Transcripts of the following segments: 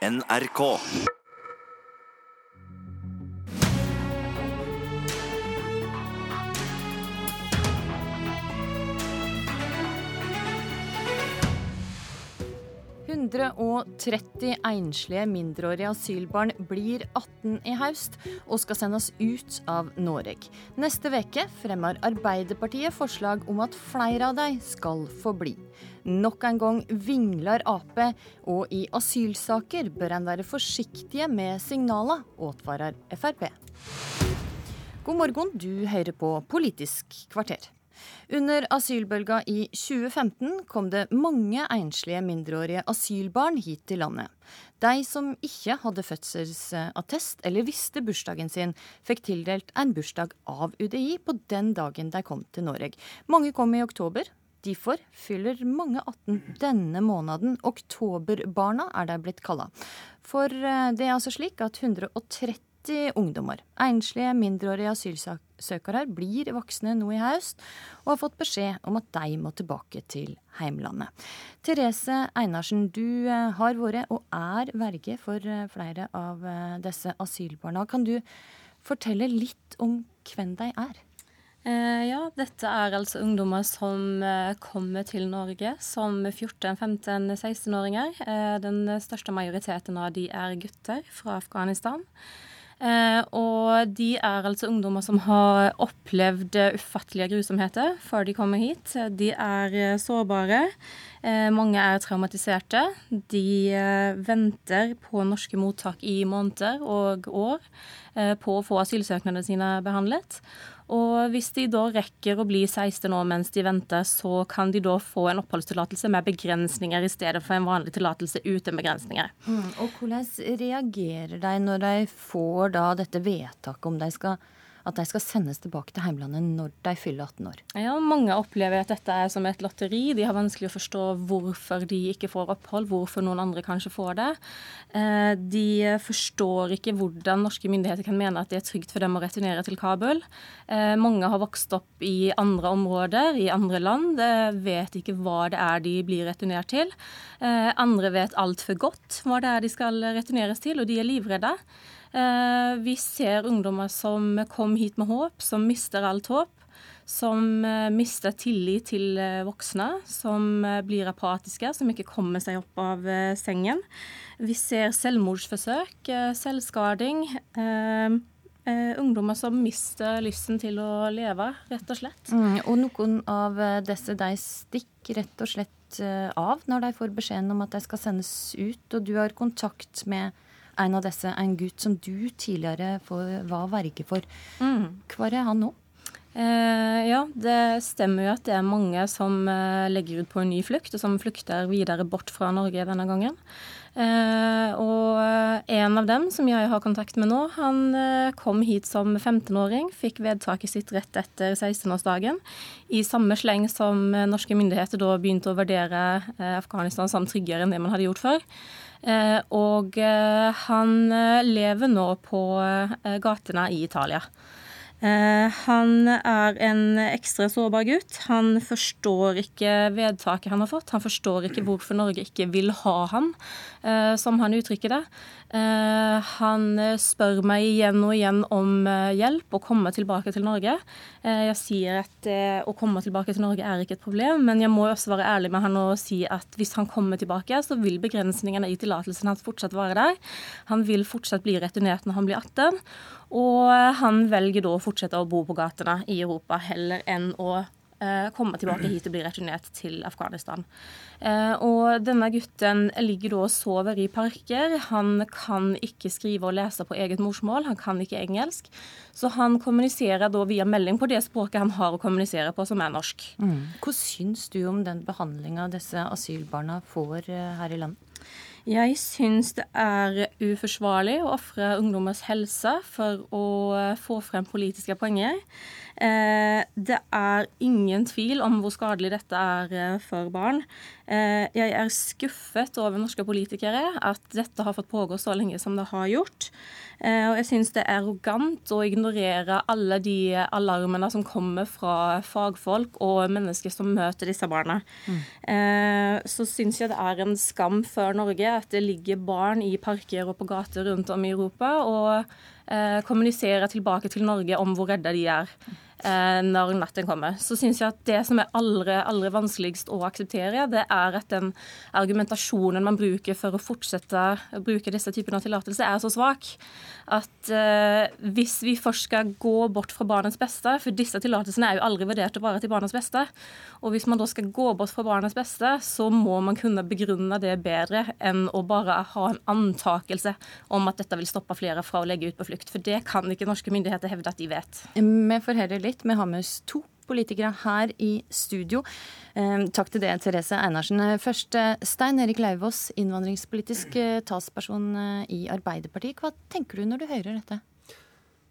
NRK. «130 enslige mindreårige asylbarn blir 18 i høst og skal sendes ut av Norge. Neste uke fremmer Arbeiderpartiet forslag om at flere av dem skal få bli. Nok en gang vingler Ap, og i asylsaker bør en være forsiktige med signaler, advarer Frp. God morgen, du hører på Politisk kvarter. Under asylbølga i 2015 kom det mange enslige mindreårige asylbarn hit til landet. De som ikke hadde fødselsattest eller visste bursdagen sin, fikk tildelt en bursdag av UDI på den dagen de kom til Norge. Mange kom i oktober. Derfor fyller mange 18 denne måneden. Oktoberbarna er de blitt kalla. For eh, det er altså slik at 130 ungdommer, enslige mindreårige asylsøkere, blir voksne nå i høst og har fått beskjed om at de må tilbake til heimlandet. Therese Einarsen, du eh, har vært og er verge for eh, flere av disse asylbarna. Kan du fortelle litt om hvem de er? Eh, ja, dette er altså ungdommer som eh, kommer til Norge som 14-, 15-, 16-åringer. Eh, den største majoriteten av de er gutter fra Afghanistan. Eh, og de er altså ungdommer som har opplevd ufattelige grusomheter før de kommer hit. De er eh, sårbare. Eh, mange er traumatiserte. De venter på norske mottak i måneder og år på å få asylsøknadene sine behandlet. Og hvis de da rekker å bli 16 år mens de venter, så kan de da få en oppholdstillatelse med begrensninger i stedet for en vanlig tillatelse uten begrensninger. Mm, og hvordan reagerer de når de får da dette vedtaket om de skal at de skal sendes tilbake til heimlandet når de fyller 18 år. Ja, Mange opplever at dette er som et lotteri. De har vanskelig å forstå hvorfor de ikke får opphold, hvorfor noen andre kanskje får det. Eh, de forstår ikke hvordan norske myndigheter kan mene at det er trygt for dem å returnere til Kabul. Eh, mange har vokst opp i andre områder, i andre land, vet ikke hva det er de blir returnert til. Eh, andre vet altfor godt hva det er de skal returneres til, og de er livredde. Eh, vi ser ungdommer som kom hit med håp, som mister alt håp. Som eh, mister tillit til eh, voksne, som blir apatiske, som ikke kommer seg opp av sengen. Vi ser selvmordsforsøk, selvskading. ungdommer som mister lysten til å leve, rett og slett. Mm, og noen av disse de stikker rett og slett av når de får beskjeden om at de skal sendes ut, og du har kontakt med en av disse en gutt som du tidligere var verge for. Mm. Hvor er han nå? Eh, ja, det stemmer jo at det er mange som eh, legger ut på en ny flukt, og som flykter videre bort fra Norge denne gangen. Eh, og en av dem som jeg har kontakt med nå, han eh, kom hit som 15-åring, fikk vedtaket sitt rett etter 16-årsdagen, i samme sleng som norske myndigheter da begynte å vurdere eh, Afghanistan som tryggere enn det man hadde gjort før. Eh, og eh, han eh, lever nå på gatene i Italia. Han er en ekstra sårbar gutt. Han forstår ikke vedtaket han har fått. Han forstår ikke hvorfor Norge ikke vil ha han, som han uttrykker det. Eh, han eh, spør meg igjen og igjen om eh, hjelp og komme tilbake til Norge. jeg sier at å komme tilbake til Norge er ikke et problem, men jeg må også være ærlig med han og si at hvis han kommer tilbake, så vil begrensningene i tillatelsen hans fortsatt være der. Han vil fortsatt bli returnert når han blir 18, og han velger da å fortsette å bo på gatene i Europa heller enn å komme tilbake hit og bli returnert til Afghanistan. Eh, og denne gutten ligger da og sover i parker. Han kan ikke skrive og lese på eget morsmål, han kan ikke engelsk. Så han kommuniserer da via melding på det språket han har å kommunisere på, som er norsk. Mm. Hva syns du om den behandlinga disse asylbarna får eh, her i landet? Jeg syns det er uforsvarlig å ofre ungdommers helse for å få frem politiske poenger. Eh, det er ingen tvil om hvor skadelig dette er eh, for barn. Eh, jeg er skuffet over norske politikere at dette har fått pågå så lenge som det har gjort. Og jeg syns det er arrogant å ignorere alle de alarmene som kommer fra fagfolk og mennesker som møter disse barna. Mm. Så syns jeg det er en skam for Norge at det ligger barn i parker og på gater rundt om i Europa og kommuniserer tilbake til Norge om hvor redde de er. Eh, når natten kommer. Så syns jeg at det som er aller, aller vanskeligst å akseptere, det er at den argumentasjonen man bruker for å fortsette å bruke disse typene av tillatelse, er så svak at uh, hvis vi først skal gå bort fra barnets beste, for disse tillatelsene er jo aldri vurdert å være til barnets beste, og hvis man da skal gå bort fra barnets beste, så må man kunne begrunne det bedre enn å bare ha en antakelse om at dette vil stoppe flere fra å legge ut på flukt. For det kan ikke norske myndigheter hevde at de vet. Vi får heller Vi har med oss to politikere her i studio. Eh, takk til det, Therese Einarsen. Først eh, Stein Erik Lauvås, innvandringspolitisk eh, talsperson i Arbeiderpartiet. Hva tenker du når du hører dette?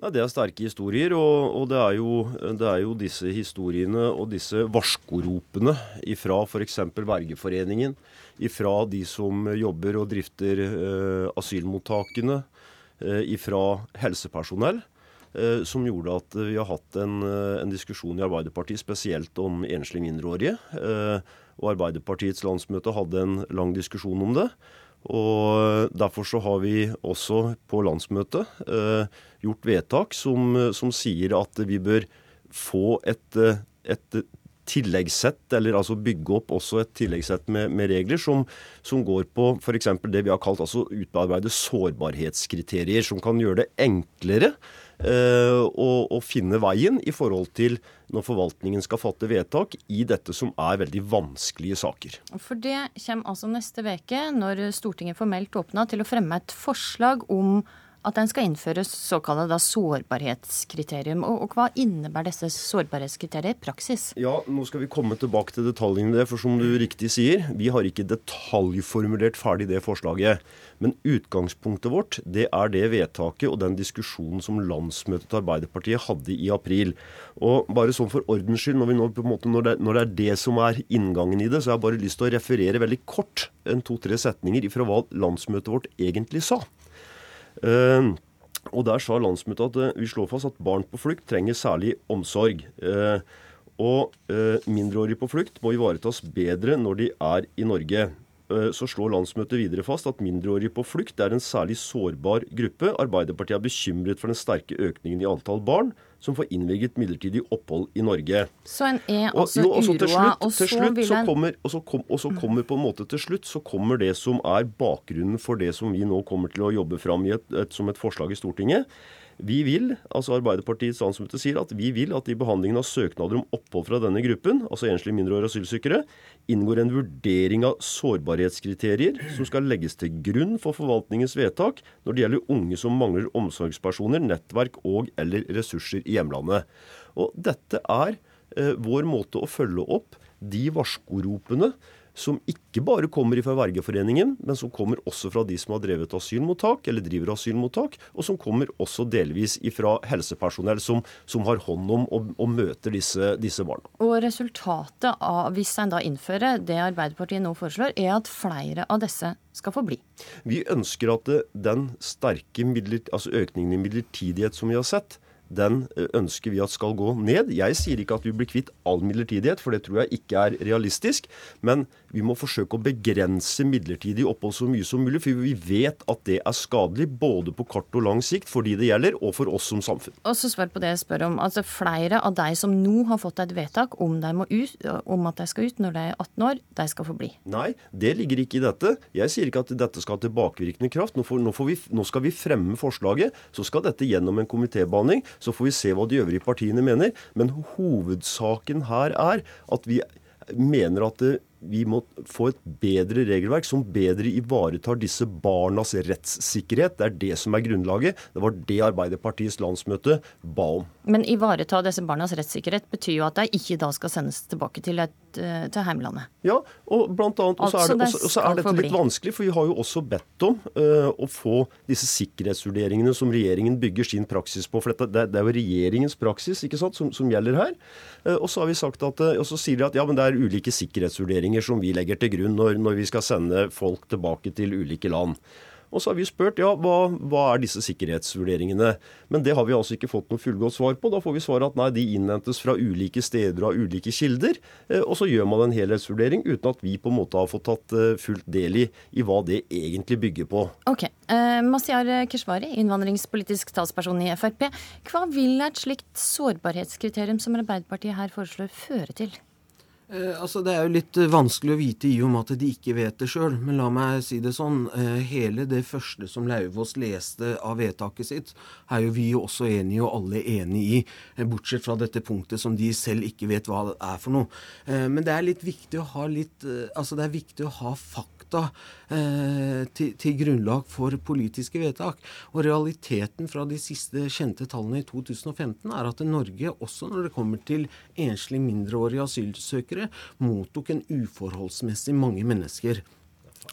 Nei, Det er sterke historier, og, og det, er jo, det, er jo, disse historiene og disse varskoropene ifra f.eks. Vergeforeningen, ifra de som jobber og drifter eh, asylmottakene, eh, ifra helsepersonell, Eh, som gjorde at vi har hatt en, eh, en, diskusjon i Arbeiderpartiet spesielt om enslige mindreårige. Eh, og Arbeiderpartiets landsmøte hadde en lang diskusjon om det. Og Derfor så har vi også på landsmøtet gjort vedtak som, som sier at vi bør få et, et tilleggssett, eller altså bygge opp også et tilleggssett med, med regler som, som, går på f.eks. det vi har kalt altså utarbeide sårbarhetskriterier, som kan gjøre det enklere Eh, å finne veien i forhold til når forvaltningen skal fatte vedtak i dette som er veldig vanskelige saker. For det kommer altså neste uke, når Stortinget formelt åpna, til å fremme et forslag om at den skal innføres såkalte sårbarhetskriterium. Og, og, Hva innebærer disse sårbarhetskriteriene i praksis? Ja, Nå skal vi komme tilbake til detaljene i det. For som du riktig sier, vi har ikke detaljformulert ferdig det forslaget. Men utgangspunktet vårt det er det vedtaket og den diskusjonen som landsmøtet til Arbeiderpartiet hadde i april. Og bare sånn for ordens skyld, når, nå, måte, når, det, når, det, er det som er inngangen i det, så har jeg bare lyst til å referere veldig kort en to-tre setninger fra hva landsmøtet vårt egentlig sa. Uh, og Der sa landsmøtet at uh, vi slår fast at barn på flukt trenger særlig omsorg. Uh, og mindreårige på flukt må ivaretas bedre når de er i Norge. Eh, så slår landsmøtet videre fast at mindreårige på flukt er en særlig sårbar gruppe. Arbeiderpartiet er bekymret for den sterke økningen i antall barn som får innvilget midlertidig opphold i Norge. Så en er altså uroa, og så vil en kommer, og, så kom, og så kommer på en måte til slutt så kommer det som er bakgrunnen for det som vi nå kommer til å jobbe fram et, et, som et forslag i Stortinget. Vi vil, altså Arbeiderpartiets landsmøte sier at vi vil at i behandlingen av søknader om opphold fra denne gruppen, altså enslige mindreårige asylsøkere, inngår en vurdering av sårbarhetskriterier som skal legges til grunn for forvaltningens vedtak når det gjelder unge som mangler omsorgspersoner, nettverk og eller ressurser i hjemlandet. Og Dette er eh, vår måte å følge opp de varskoropene som ikke bare kommer fra Vergeforeningen, men som kommer også fra de som har drevet asylmottak, eller driver asylmottak, og som kommer også delvis fra helsepersonell som, som har hånd om og, og møter disse, disse, barna. Og Resultatet av, hvis en da innfører det Arbeiderpartiet nå foreslår, er at flere av disse skal få bli. Vi ønsker at den sterke altså økningen i midlertidighet som vi har sett, den eh, ønsker vi at skal gå ned. Jeg sier ikke at vi blir kvitt all midlertidighet, for det tror jeg ikke er realistisk. Men vi må forsøke å begrense midlertidig opphold så mye som mulig, for vi vet at det er skadelig både på kort og lang sikt for de det gjelder, og for oss som samfunn. Og så svar på det jeg spør om. Altså Flere av de som nå har fått et vedtak om, ut, om at de skal ut når de er 18 år, de skal få bli? Nei, det ligger ikke i dette. Jeg sier ikke at dette skal ha tilbakevirkende kraft. Nå, får, nå, får vi, nå skal vi fremme forslaget. Så skal dette gjennom en komitébehandling. Så får vi se hva de øvrige partiene mener. Men hovedsaken her er at vi mener at det vi må få et bedre regelverk som bedre ivaretar disse barnas rettssikkerhet. Det er det som er grunnlaget. Det var det Arbeiderpartiets landsmøte ba om. Men ivareta disse barnas rettssikkerhet betyr jo at de ikke da skal sendes tilbake til, et, eh, til heimlandet? Ja, og blant annet altså, er, det, også, også er dette litt vanskelig, for vi har jo også bedt om uh, å få disse sikkerhetsvurderingene som regjeringen bygger sin praksis på. For dette, det, det er jo regjeringens praksis ikke sant, som, som gjelder her. Uh, og så har vi sagt at, uh, og så sier de at ja, men det er ulike sikkerhetsvurderinger vurderinger som vi legger til grunn når, når vi skal sende folk tilbake til ulike land. Og så har vi spurt ja, hva, hva, er disse sikkerhetsvurderingene. Men det har vi altså ikke fått noe fullgodt svar på. Da får vi svar at nei, de innhentes fra ulike steder og av ulike kilder. Eh, og så gjør man en helhetsvurdering uten at vi på en måte har fått tatt eh, fullt del i, i hva det egentlig bygger på. Ok. Eh, Masiar Keshvari, innvandringspolitisk talsperson i Frp. Hva vil et slikt sårbarhetskriterium som Arbeiderpartiet her foreslår, føre til? Eh, altså Det er jo litt eh, vanskelig å vite i og med at de ikke vet det sjøl. Men la meg si det sånn. Eh, hele det første som Lauvås leste av vedtaket sitt, er jo vi også enige og alle enige i. Bortsett fra dette punktet som de selv ikke vet hva det er for noe. Men det er litt viktig å ha litt Altså det er viktig å ha fakta til, til, grunnlag for politiske vedtak. Og realiteten fra de siste kjente tallene i 2015 er at Norge, også når det kommer til enslige mindreårige asylsøkere mottok en uforholdsmessig mange mennesker.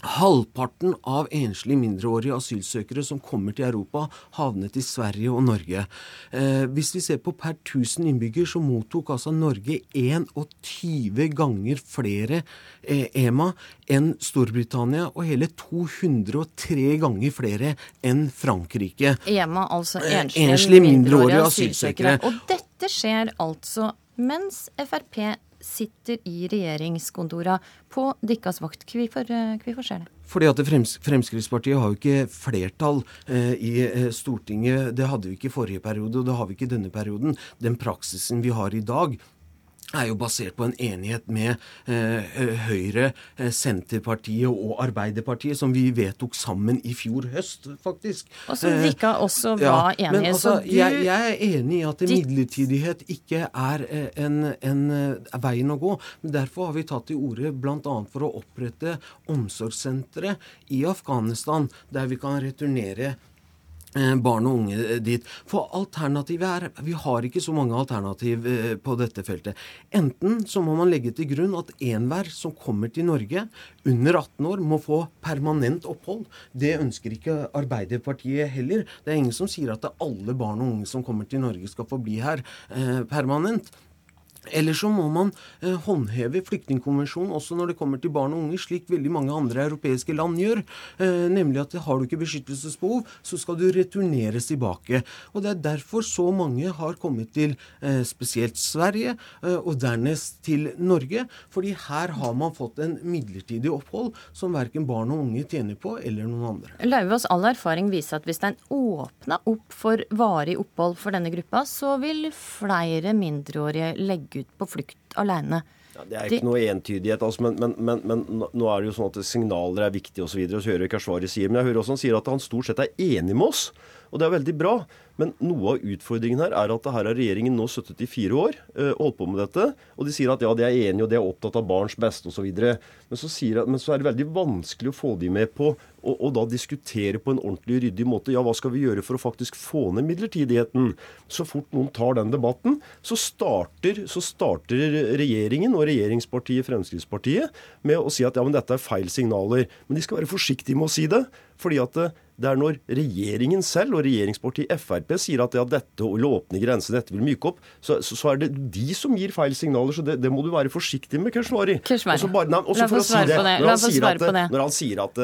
Halvparten av enslige mindreårige asylsøkere som kommer til Europa, havnet i Sverige og Norge. Eh, hvis vi ser på per 1000 innbygger, så mottok altså Norge 21 ganger flere eh, EMA enn Storbritannia, og hele 203 ganger flere enn Frankrike. EMA, altså eh, enslige, enslige mindreårige asylsøkere. Og dette skjer altså mens Frp sitter i regjeringskontora på deres vakt. Hvorfor, eh, hvorfor skjer det? Fordi at Frems Fremskrittspartiet har jo ikke flertall eh, i eh, Stortinget. Det hadde vi ikke i forrige periode, og det har vi ikke i denne perioden. Den praksisen vi har i dag, er jo basert på en enighet med eh, eh, Høyre, eh, Senterpartiet og Arbeiderpartiet, som vi vedtok sammen i fjor høst, faktisk. Og som Vika også var ja, enige. Altså, du... jeg, jeg, er enig i at midlertidighet ikke er eh, en, en, en veien å gå. men Derfor har vi tatt til orde bl.a. for å opprette omsorgssentre i Afghanistan, der vi kan returnere Eh, barn og unge eh, dit. For alternativet er Vi har ikke så mange alternativ eh, på dette feltet. Enten så må man legge til grunn at enhver som kommer til Norge under 18 år, må få permanent opphold. Det ønsker ikke Arbeiderpartiet heller. Det er ingen som sier at alle barn og unge som kommer til Norge, skal få bli her permanent. Eller så må man eh, håndheve flyktningkonvensjonen også når det kommer til barn og unge, slik veldig mange andre europeiske land gjør. Eh, nemlig at har du ikke beskyttelsesbehov, så skal du returneres tilbake. Og Det er derfor så mange har kommet til eh, spesielt Sverige, eh, og dernest til Norge. fordi her har man fått en midlertidig opphold som verken barn og unge tjener på, eller noen andre. Lauvås, all erfaring viser at hvis en åpner opp for varig opphold for denne gruppa, så vil flere mindreårige legge ut på flukt alene. Ja, det er ikke noe entydighet, altså, men, men, men, men, nå er det jo sånn at signaler er viktige osv. Så, videre, så hører jeg svaret sier, men jeg hører også han sier at han stort sett er enig med oss. Og det er veldig bra. Men noe av utfordringen her er at her har regjeringen nå sittet i fire år og holdt på med dette. Og de sier at ja, de er enige og de er opptatt av barns beste osv. Men, så men så er det veldig vanskelig å få de med på å da diskutere på en ordentlig ryddig måte. Ja, hva skal vi gjøre for å faktisk få ned midlertidigheten? Så fort noen tar den debatten, så starter, så starter regjeringen og regjeringspartiet Fremskrittspartiet med å si at ja, men dette er feil signaler. Men de skal være forsiktige med å si det. fordi at det, det er når regjeringen selv og regjeringspartiet Frp sier at ja, dette vil åpne grensene, dette vil myke opp, så, så, så, er det de som gir feil signaler. Så det, det må du være forsiktig med, Keshvari. Keshvari. La oss svare på det. Når han at, når han sier at,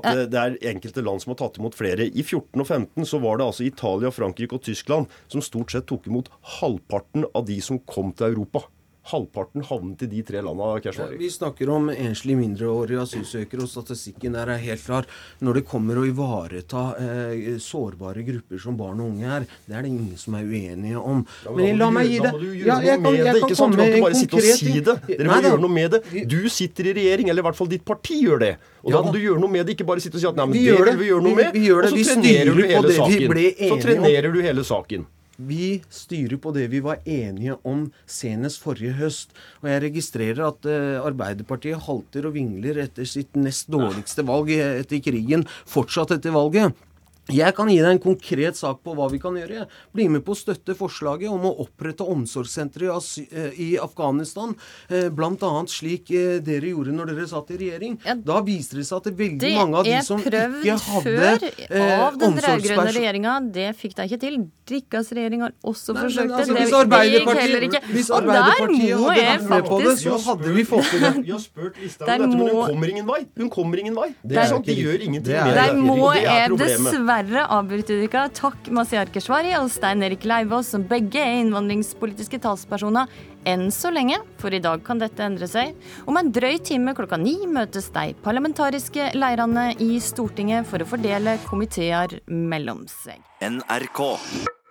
at ja. det er enkelte land som har tatt imot flere I 14 og 15 så var det altså Italia, Frankrike og Tyskland som stort sett tok imot halvparten av de som kom til Europa halvparten havnet i de tre landene, Keshvari. Vi snakker om enslige mindreårige asylsøkere, og statistikken der er helt klar. Når det kommer å ivareta eh, sårbare grupper som barn og unge er, det er det ingen som er uenige om. Ja, men, men la meg gi det. Da må du gjøre ja, jeg noe med det. Ikke sant? Du kan ikke bare sitte og si det. Dere må gjøre noe med det. Du sitter i regjering, eller i hvert fall ditt parti gjør det. Og ja, da må du gjøre noe med det, ikke bare sitte og si at nei, men det vil vi gjøre noe med. Vi, vi gjør det. Og så trenerer du hele saken. Så trenerer du hele saken. Vi styrer på det vi var enige om senest forrige høst. Og jeg registrerer at uh, Arbeiderpartiet halter og vingler etter sitt nest dårligste valg etter krigen, fortsatt etter valget. Jeg kan gi deg en konkret sak på hva vi kan gjøre. Bli med på å støtte forslaget om å opprette omsorgssentre i eh, Afghanistan, eh, bl.a. slik eh, dere gjorde når dere satt i regjering. Ja, da viser det seg at det er veldig det mange av de som ikke hadde. Det er prøvd før av den rød-grønne regjeringa. Det fikk deg ikke til. Rikkas regjering har også Nei, forsøkt altså, det. Det gikk heller ikke. Hvis Arbeiderpartiet hadde vært med på det, så hadde vi fått til det. Vi har spurt Listhaug om dette, men hun kommer ingen vei. Hun kommer ingen vei. Det, er, det gjør ingenting med det. Der må jeg dessverre avbryte Didika. Takk Masiar Keshvari og Stein Erik Leivås, som begge er innvandringspolitiske talspersoner enn så lenge, for i dag kan dette endre seg. Om en drøy time klokka ni møtes de parlamentariske leirene i Stortinget for å fordele komiteer mellom seg. NRK.